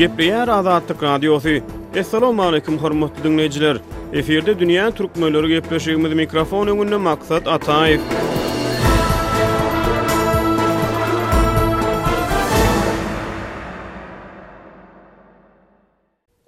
Gepleýär Azatlyk Radiosy. Assalamualaikum hormatly dinleýjiler. Efirde dünýä türkmenleri gepleşigimiz mikrofon öňünde Maksat Ataýew.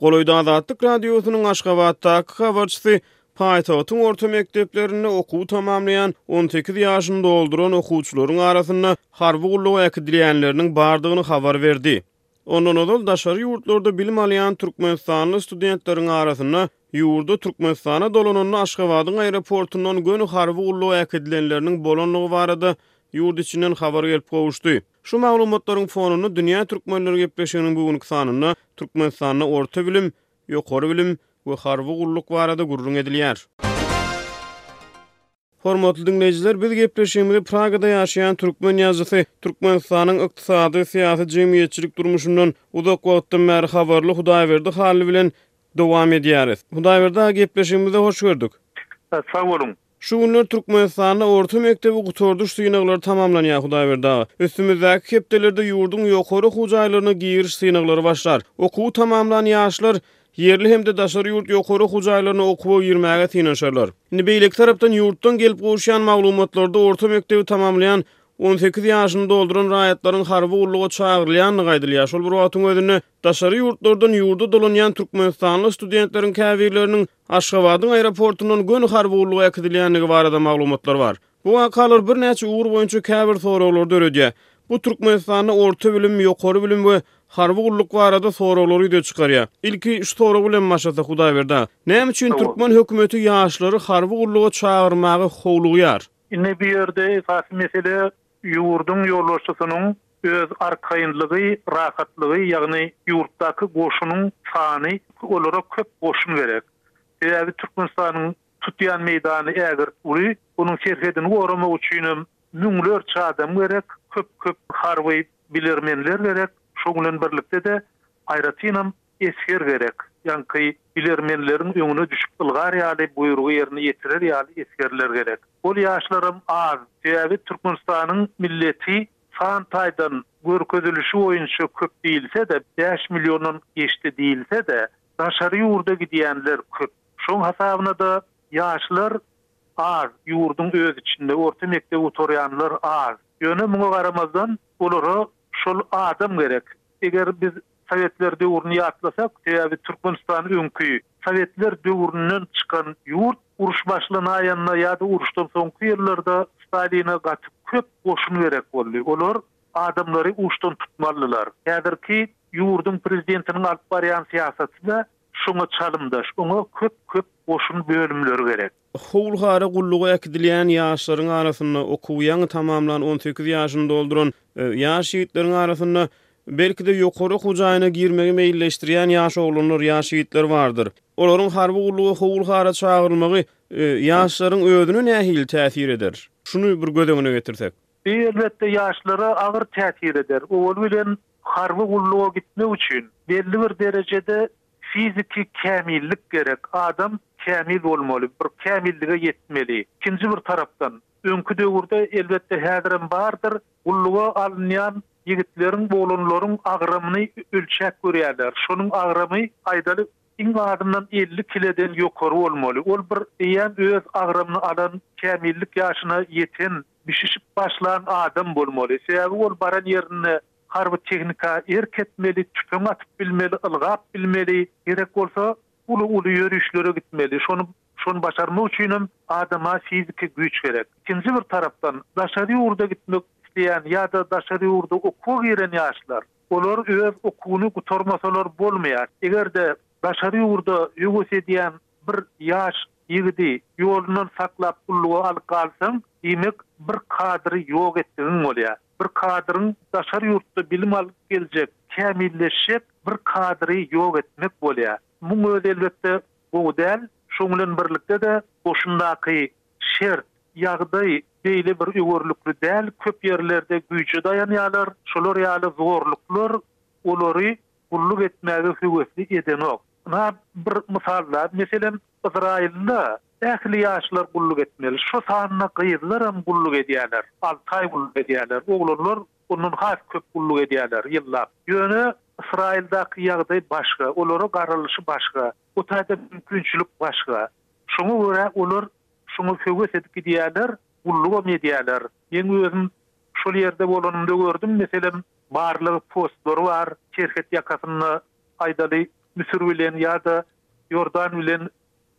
Golaýda Azatlyk Radiosynyň Aşgabatdaky habarçysy paýtagtyň orta mekdeplerinde okuw tamamlaýan on sekiz ýaşyny dolduran okuwçylaryň arasynda harby gulluga äkidilýänleriniň bardygyny habar berdi. Ondan ozal daşary ýurtlarda bilim alýan türkmenistanly studentleriň arasynda ýurda Türkmenistana dolananda Aşgabadyň aeroportundan göni harby gulluga äkidilenleriniň bolandygy barada ýurt içinden habar gelip gowuşdy. Şu maglumatlaryň fonunda Dünýä türkmenleri gepleşiginiň bu günki sanynda Türkmenistanda orta bilim, ýokary bilim we harby gulluk barada gürrüň edilýär. Hormatly diňleýjiler, biz gepleşigimizi Pragada ýaşaýan türkmen ýazyjysy, Türkmenistanyň ykdysady, syýasy, jemgyýetçilik durmuşyndan uzak wagtdan bäri habarly Hudaýberdi Hally bilen dowam edýäris. Hudaýberdi aga, gepleşigimize hoş gördük! Sag boluň! Şu günler Türkmenistanda orta mekdebi gutardyş synaglary tamamlanýar Hudaýberdi aga. Üstümizdäki hepdelerde ýurduň ýokary okuw jaýlaryna giriş synaglary başlar. Okuwy tamamlan ýaşlar ýerli hem-de daşary ýurt ýokary okuw jaýlaryna okuwa girmäge synanyşarlar. Indi beýleki tarapdan ýurtdan gelip gowuşýan maglumatlarda orta mekdebi tamamlaýan on sekiz ýaşyny dolduran raýatlaryň harby gulluga çagyrylýandygy aýdylýar. Şol bir wagtyň özünde daşary ýurtlardan ýurda dolanýan türkmenistanly studentleriň käbirleriniň Aşgabadyň aeroportundan göni harby gulluga äkidilýändigi barada maglumatlar bar. Bu wakalar birnäçe ugur boýunça käbir soraglar döredýär. Bu Türkmenistanda orta bilim, ýokary bilim we harby gulluk barada soraglary ýüze çykarýar. Ilki şu sorag bilen başlasak Hudaýberdi aga, näme üçin türkmen hökümeti ýaşlary harby gulluga çagyrmaga howlugýar? Indi bu ýerde esasy mesele Ýurduň ýolbaşçysynyň öz arkaýynlygy, rahatlygy, ýagny ýurtdaky goşunyň sany, olara köp goşun gerek. Sebäbi Türkmenistanyň tutýan meýdany ägirt uly, onuň serhedini goramak üçinem müňlerçe adam gerek, köp-köp harby bilermenler gerek, şoň bilen birlikde-de aýratynam Esger gerek. Ýaňky bilermenleriň öňüne düşüp ylgar ýaly buýrugy ýerine ýetirer ýaly esgerler gerek. Ol ýaşlaram az. Sebäbi Türkmenistanyň milleti san taýdan görkezilişi boýunça köp diýilse-de, bäş milliondan geçdi diýilse-de, daşary ýurda gidýänler köp. Şoň hasabyna-da ýaşlar az, ýurduň öz içinde orta mekdebi gutarýanlar az. Ýöne muňa garamazdan olara şol adam gerek. Eger biz Sowetler döwrüni ýatlasak, sebäbi Türkmenistan öňki, sowetler döwründen çykan ýurt, uruş başlanaýanda ýa-da uruşdan soňky ýyllarda Staline gaty köp goşun gerek boldy. Olar adamlary uçdan tutmalydylar. Häzirki ýurduň prezidentiniň alyp barýan syýasaty-da şoňa çalymdaş, oňa köp-köp goşun bölümleri gerek. Howul-hara gulluga äkidilýän ýaşlaryň arasynda, okuwy ýaňy tamamlan, on sekiz ýaşyny dolduran ýaş ýigitleriň arasynda, belki-de, ýokary okuw jaýyna girmegi meýilleşdirýän ýaş oglanlar, ýaş ýigitler bardyr. Olaryň harby gulluga, howul-hara çagyrylmagy ýaşlaryň özüne nähili täsir eder? Şuny bir göz öňüne getirsek. Bu elbetde ýaşlara agyr täsir eder. Owal bilen harby gulluga gitmek üçin belli bir derejede fiziki kämillik gerek. Adam kämil bolmaly, bir kämillige ýetmeli. Ikinji bir tarapdan, öňki döwürde, elbetde häzirem bardyr, gulluga alynýan ýigitleriň, oglanlaryň agramyny ölçäp görýärler. Şonuň agramy, aýdaly, iň azyndan elli kileden ýokary bolmaly. Ol bir eýýäm öz agramyny alan, kämillik ýaşyna ýeten Bişişip başlan adam bolmaly. Sebäbi ol baran ýerinde harby tehnika erk etmeli, tüpeň atyp bilmeli, ylgap bilmeli, gerek bolsa uly-uly ýörüşlere gitmeli. Şony şony başarmak üçin hem adama fiziki güýç gerek. Ikinji bir tarapdan, daşary ýurda gitmek isleýän ýa-da daşary ýurda okuwa giren ýaşlar, olar öz okuwyny gutarmasalar bolmaýar. Eger-de daşary ýurda höwes edýän Bir ýaş ýigidi ýolundan saklap gulluga alyp galsaň, diýmek, bir kadry ýok etdigiň bolýar. Bir kadryň daşary ýurtda bilim alyp geljek, kämilleşjek bir kadry ýok etmek bolýar. Muň özi elbetde gowy däl. Şoň bilen birlikde-de goşundaky şert, ýagdaý beýle bir öwerlikli däl. Köp ýerlerde güýje daýanýarlar. Şolar ýaly zorluklar olary gulluk etmäge höwesli edenok. Ynha, bir mysal bar. Meselem, Yzraýylda ähli ýaşlar gulluk etmeli. Şo sanda gyzlaram gulluk edýärler. Alty aý gulluk edýärler. Oglanlar ondan has köp gulluk edýärler ýyllap. Ýöne Ysraýyldaky ýagdaý başga, olara garalyşy başga, o taýda mümkinçilik başga. Şoňa görä olar şoňa höwes edip gidýärler, gullugam edýärler. Men özüm şol ýerde bolanymda gördüm. Meselem, barlygy postlary bar, serhet ýakasynda Aýdaly, Müsür bilen ýa-da Iordan bilen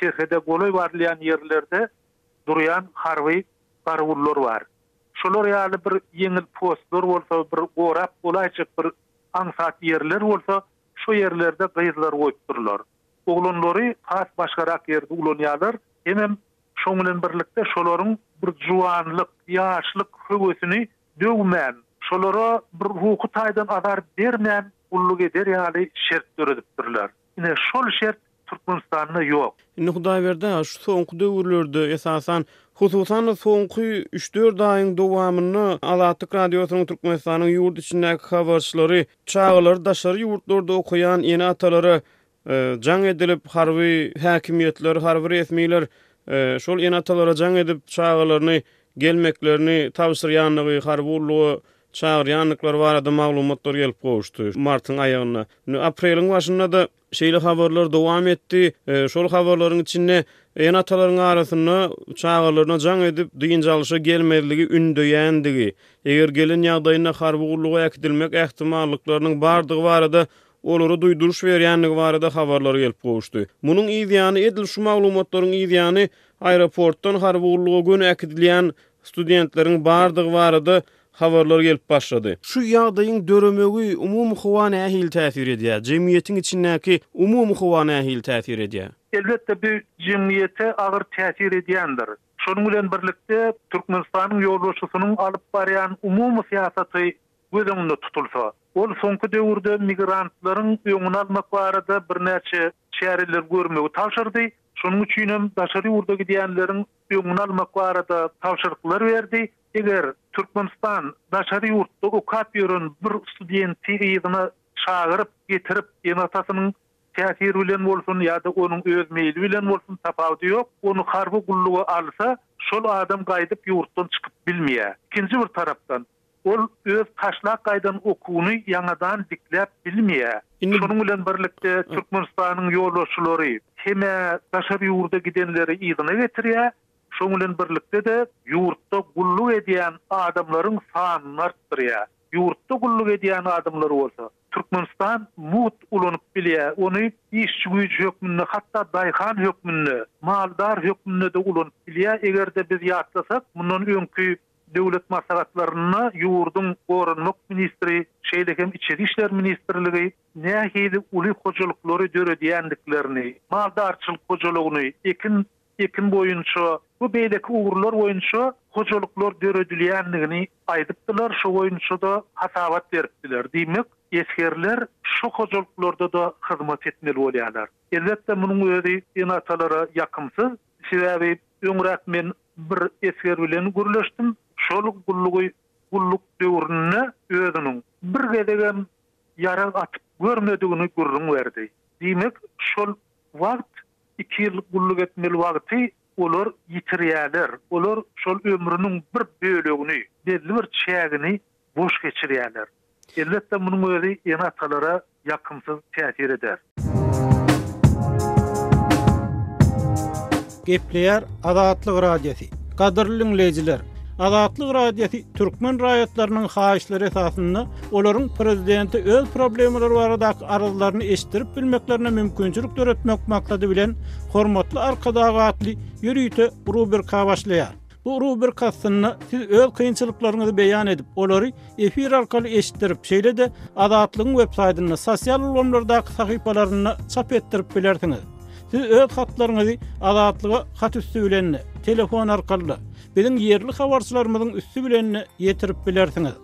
serhede golaý barylýan ýerlerde durýan harby garawullar bar. Şolar ýaly bir ýeňil postlar bolsa, bir gorap bolaýjak bir aňsat ýerler bolsa, şo ýerlerde gyzlary goýup durlar. Oglanlary has başgarak ýerde ulanýarlar, hemem şoň bilen birlikde şolaryň bir juwanlyk, ýaşlyk höwesini döwmän, şolara bir ruhy taýdan azar bermän gulluk eder ýaly şert döredipdirler. Ine, şol şert Türkmenistanda ýok. Indi Hudaýberdi aga şu soňky döwürlerde, esasan, hususan-da, soňky üç-dört aýyň dowamynda Azatlyk Radiosynyň Türkmenistanyň ýurt içindäki habarçylary çagalary daşary ýurtlarda okaýan ene-atalara jaň edilip, harby häkimiýetler, harby resmiler şol ene-atalara jaň edip, çagalaryny gelmeklerini tabşyrýandygy, harby gulluga çagyrýandyklary barada maglumatlar gelip gowuşdy martyň aýagynda. Indi apreliň başynda-da şeýle habarlar dowam etdi. Şol habarlaryň içinde ene-atalaryň arasynda çagalaryna jaň edip, dynç alyşa gelmezligi ündeýändigi, eger gelen ýagdaýynda harby gulluga äkidilmek ähtimallyklarynyň bardygy barada olara duýduryş berýändigi barada habarlar gelip gowuşdy. Munuň yz ýany, edil şu maglumatlaryň yz ýany aeroportdan harby gulluga göni äkidilýän studentleriň bardygy barada habarlar gelip başlady. Şu ýagdaýyň döremegi umumy howa nähili täsir edýär? Jemgyýetiň içindäki umumy howa nähili täsir edýär? Elbetde, bu jemgyýete agyr täsir edýändir. Şonuň bilen birlikde, Türkmenistanyň ýolbaşçysynyň alyp barýan umumy syýasaty göz öňünde tutulsa, ol soňky döwürde migrantlaryň öňüni almak barada birnäçe çäreleri görmegi tabşyrdy, şonuň üçin hem daşary ýurda gidýänleriň öňüni almak barada tabşyryklary berdi, eger Türkmenistan daşary ýurtda okap ýören bir studenti yzyna çagyryp getirip, ene-atasynyň täsiri bilen bolsun ýa-da onuň öz meýli bilen bolsun, tapawudy ýok, ony harby gulluga alsa, şol adam gaýdyp ýurtdan çykyp bilmeýär. Ikinji bir tarapdan. Ol öz taşlap gaýdan okuny ýaňadan dikläp bilmeýär. Indi. Şonuň bilen birlikde Türkmenistanyň ýolbaşçylary hem-ä daşary ýurda gidenleri yzyna getirýär, şonuň bilen birlikde-de ýurtda gulluk edýän adamlaryň sanyny artdyrýar. Ýurtda gulluk edýän adamlar bolsa, Türkmenistan mugt ulanyp bilýär, ony işçi güýji hökmünde, hatda daýhan hökmünde, maldar hökmünde-de ulanyp bilýär. Eger-de biz ýatlasak, mundan öňki Döwlet maslahatlarynda ýurduň Goranmak ministri, şeýle hem Içeri işler ministrligi nähili uly hojalyklary döredýändiklerini, maldarçylyk hojalygyny, ekin ekin boýunça we beýleki ugurlar boýunça hojalyklar döredilýändigini aýdypdylar, şo boýunça-da hasabat beripdiler. Diýmek, esgerler şo hojalyklarda-da hyzmat etmeli bolýarlar. Elbetde, munuň özi ene-atalara ýakymsyz. Sebäbi öňräk men bir esger bilen gürleşdim. Şol gullugy gulluk döwründe özüniň bir gezegem ýarag atyp görmedigini gürrüň berdi. Diýmek, şol wagt iki ýyl gulluk etmeli wagty olar ýitirýärler. Olar şol ömrüniň bir bölegini, belli bir çägini. boş geçirýärler. Elbetde, munuň özi ene-atalara ýakymsyz täsir eder. Gepleýär Azatlyk Radiosy. Gadyrly diňleýjiler! Azatlyk Radiosy türkmen raýatlarynyň haýyşlary esasynda olaryň prezidente öz problemalary baradaky arzlaryny eşitdirip bilmeklerine mümkinçilik döretmek maksady bilen Hormatly Arkadag atly ýörite rubrika başlaýar. Bu rubrika astynda siz öz kynçylyklaryňyzy beýan edip, olary efir arkaly eşitdirip, şeýle-de Azatlygyň web saýtynda, sosial ulgamlardaky sahypalarynda çap etdirip bilersiňiz. Siz öz hatlaryňyzy Azatlyga hat üsti bilen-de, telefon arkaly-da, biziň ýerli habarçylarymyzyň üsti bilen-de ýetirip bilersiňiz.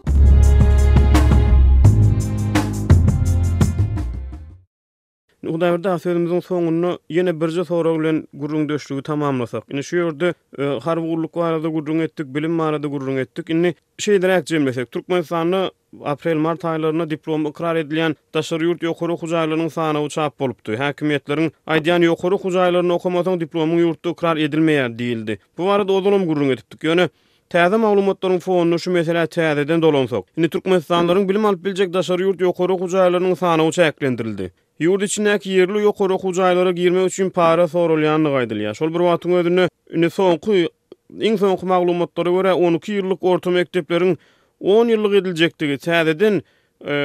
Indi Hudaýberdi aga sözümiziň soňunda ýene birje sorag bilen gürrüňdeşligi tamamlasak. Indi şu ýerde harby gulluk barada gürrüň etdik, bilim barada gürrüň etdik. Indi şeýleräk jemlesek, Türkmenistanda aprel-mart aýlarynda diplomy ykrar edilýän daşary ýurt ýokary okuw jaýlarynyň sanawy çap bolupdy. Häkimiýetleriň aýdýan ýokary okuw jaýlarynda okamasaň diplomyň ýurtda ykrar edilmeýär diýildi. Bu barada ozal hem gürrüň edipdik. Ýöne Täze maglumatlaryň fonunda şu meselä täzeden dolansak, indi türkmenistanlylaryň bilim alyp biljek daşary ýurt ýokary okuw jaýlarynyň sanawy çäklendirildi. Ýurt içindäki ýerli ýokary okuw jaýlara girmek üçin para soralýandygy aýdylýar. Şol bir wagtyň özünde, indi soňky, iň soňky maglumatlara görä, on iki ýyllyk orta mekdepleriň on ýyllyk ediljekdigi, täzeden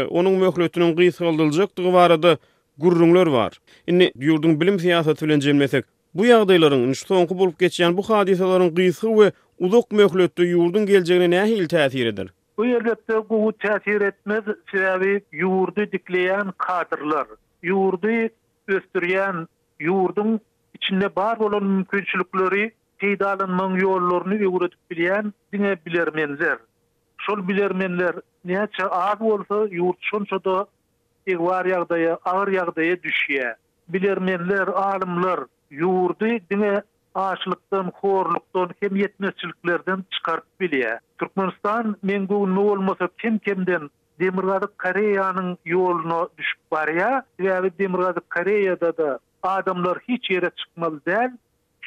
onuň möhletiniň gysgaldyljakdygy barada gürrüňler bar. Indi ýurduň bilim syýasaty bilen jemlesek, Bu ýagdaýlaryň, indi şu soňky bolup geçýän bu hadysalaryň gysga we uzak möhletde ýurduň geljegine nähili täsir eder? Bu elbetde gowy täsir etmez, sebäbi ýurdy dikleýän kadrlar, ýurdy ösdürýän, ýurduň içinde bar bolan mümkinçilikleri peýdalanmagyň ýollaryny öwredip bilýän diňe bilermenler. Şol bilermenler näçe az bolsa, ýurt şonça-da Ygbar ýagdaýa, agyr ýagdaýa düşýär. Bilermenler, alymlar ýurdy diňe açlykdan, horlukdan hem ýetmezçiliklerden çykaryp bilýär. Türkmenistan meň göwnüme bolmasa kem-kemden Demirgazyk Koreýanyň ýoluna düşüp barýar. Sebäbi Demirgazyk Koreýada-da adamlar hiç ýere çykmaly däl,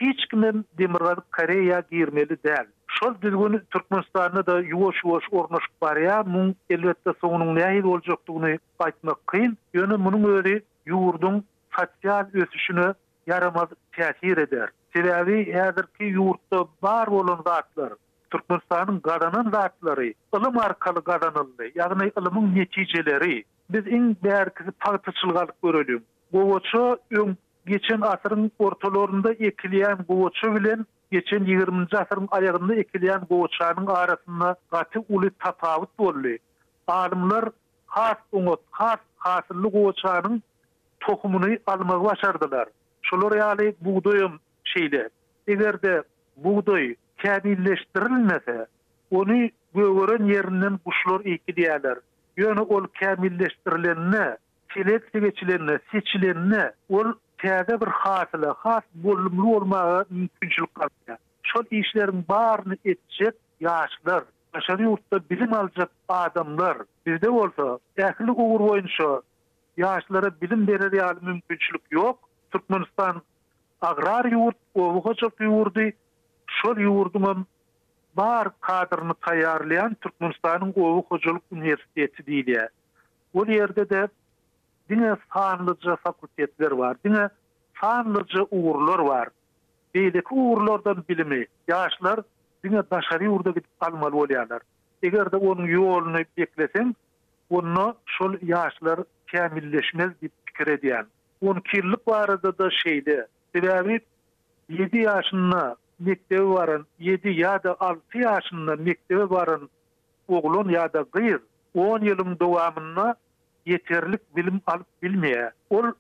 Hiç kimem Demirgazyk Koreýa girmeli däl. Şol düzgün Türkmenistanda-da ýuwaş-ýuwaş ornaşyp barýa, muň elbetde soňunyň nähili boljakdygyny aýtmak kyn, ýöne munuň özi ýurduň sosial ösüşine ýaramaz täsir eder. Sebäbi häzirki ýurtda bar bolan zatlar, Türkmenistanyň gazanan zatlary ylym arkaly gazanyldy, ýagny ylymyň netijeleri. Biz iň bärkisi pagtaçylyk alyp göreliň. Gowaça öň Geçen asyryň ortalarynda ekilýän gowaça bilen geçen ýigriminji asyryň aýagynda ekilýän gowaçanyň arasynda gaty uly tapawut boldy. Alymlar has oňat, has hasylly gowaçanyň tohumyny almagy başardylar. Şolar ýaly bugdaýam şeýle. Eger-de bugdaý kämilleşdirilmese, ony gögeren ýerinden guşlar iýkilýärler. Ýöne ol kämilleşdirilende, Seleksiýa geçilende, seçilende ol täze bir hasyla, has bollumly bolmaga mümkinçilik açýar. Şol işleriň baryny etjek ýaşlar, daşary ýurtda bilim aljak adamlar, bizde bolsa ähli ugur boýunça ýaşlara bilim berer ýaly mümkinçilik ýok. Türkmenistan agrar ýurt, oba hojalyk ýurdy, şol ýurduňam bar kadryny taýýarlaýan Türkmenistanyň oba hojalyk uniwersiteti diýilýär. Ol ýerde-de diňe sanlyja fakultetler bar, diňe sanlyja ugurlar bar. Beýleki ugurlardan bilimi ýaşlar diňe daşary ýurda gidip almaly bolýarlar. Eger-de onuň ýoluny bekleseň, onda şol ýaşlar kämilleşmez diýip pikir edýän. On iki ýyllyk barada-da şeýle. Sebäbi ýedi ýaşynda mekdebe baran, ýedi ýa-da alty ýaşynda mekdebe baran oglan ýa-da gyz on ýylyň dowamynda ýeterlik bilim alyp bilmeýär. Ol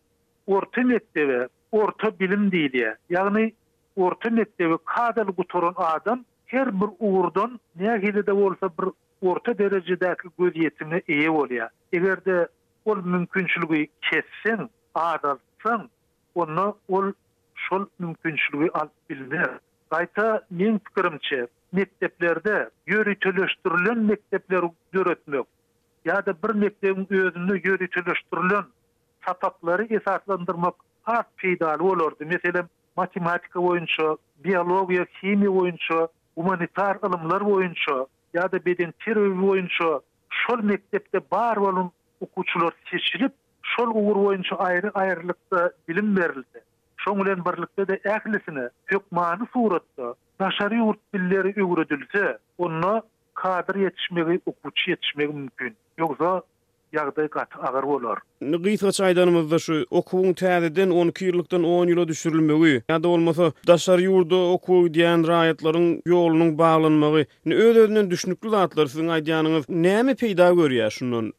orta mekdebe orta bilim diýilýär. Ýagny orta mekdebi kadaly gutaran adam her bir ugurdan nähili-de bolsa bir orta derejedäki gözýetime eýe bolýar. Eger-de ol mümkinçiligi kesseň, azaltsaň, onda ol şol mümkinçiligi alyp bilmez. Gaýta, meň pikirimçe, mekdeplerde ýöriteleşdirilen mekdepleri döretmek ýa-da bir mekdebiň özünde ýöriteleşdirilen sapaklary esaslandyrmak has peýdaly bolardy. Meselem, matematika boýunça, biologiýa, himiýa boýunça, gumanitar ylymlar boýunça ýa-da beden terbiýe boýunça şol mekdepde bar bolan okuwçylar seçilip, şol ugur boýunça aýry-aýrylykda bilim berilse. Şoň bilen birlikde-de ählisine hökmany suratda daşary ýurt dilleri öwredilse, onda kadr ýetişmegi, okuwçy ýetişmegi mümkin. Ýogsa ýagdaý gaty agyr bolar. Indi gysgaça aýdanymyzda, şu okuwyň täzeden on iki ýyllykdan on ýyla düşürilmegi ýa-da bolmasa daşary ýurda okuwa gidýän raýatlaryň ýolunyň baglanmagy, indi öz-özünden düşnükli zatlar. Siziň aýdýanyňyz näme peýda görýär şundan?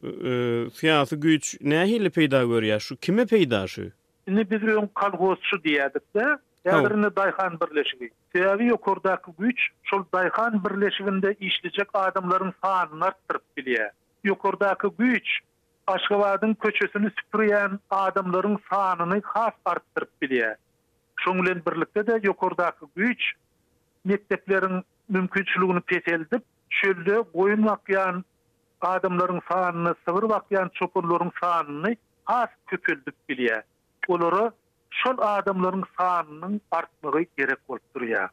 Syýasy güýç nähili peýda görýär? Şu kime peýda şu? Indi biz öň kolhozçy diýýädik-de, häzir indi daýhan birleşigi. Sebäbi ýokardaky güýç şol daýhan birleşiginde işlejek adamlaryň sanyny artdyryp bilýär. Ýokardaky güýç Aşgabadyň köçesini süpürýän adamlaryň sanyny has artdyryp bilýär. Şoň bilen birlikde-de ýokardaky güýç mekdepleriň mümkinçiligini peseldip, çölde goýun bakýan Adamlaryň sanyny sygyr bakýan çopanlaryň sanyny has köpeldip bilýär. Olara şol adamlaryň sanynyň artmagy gerek bolup durýar.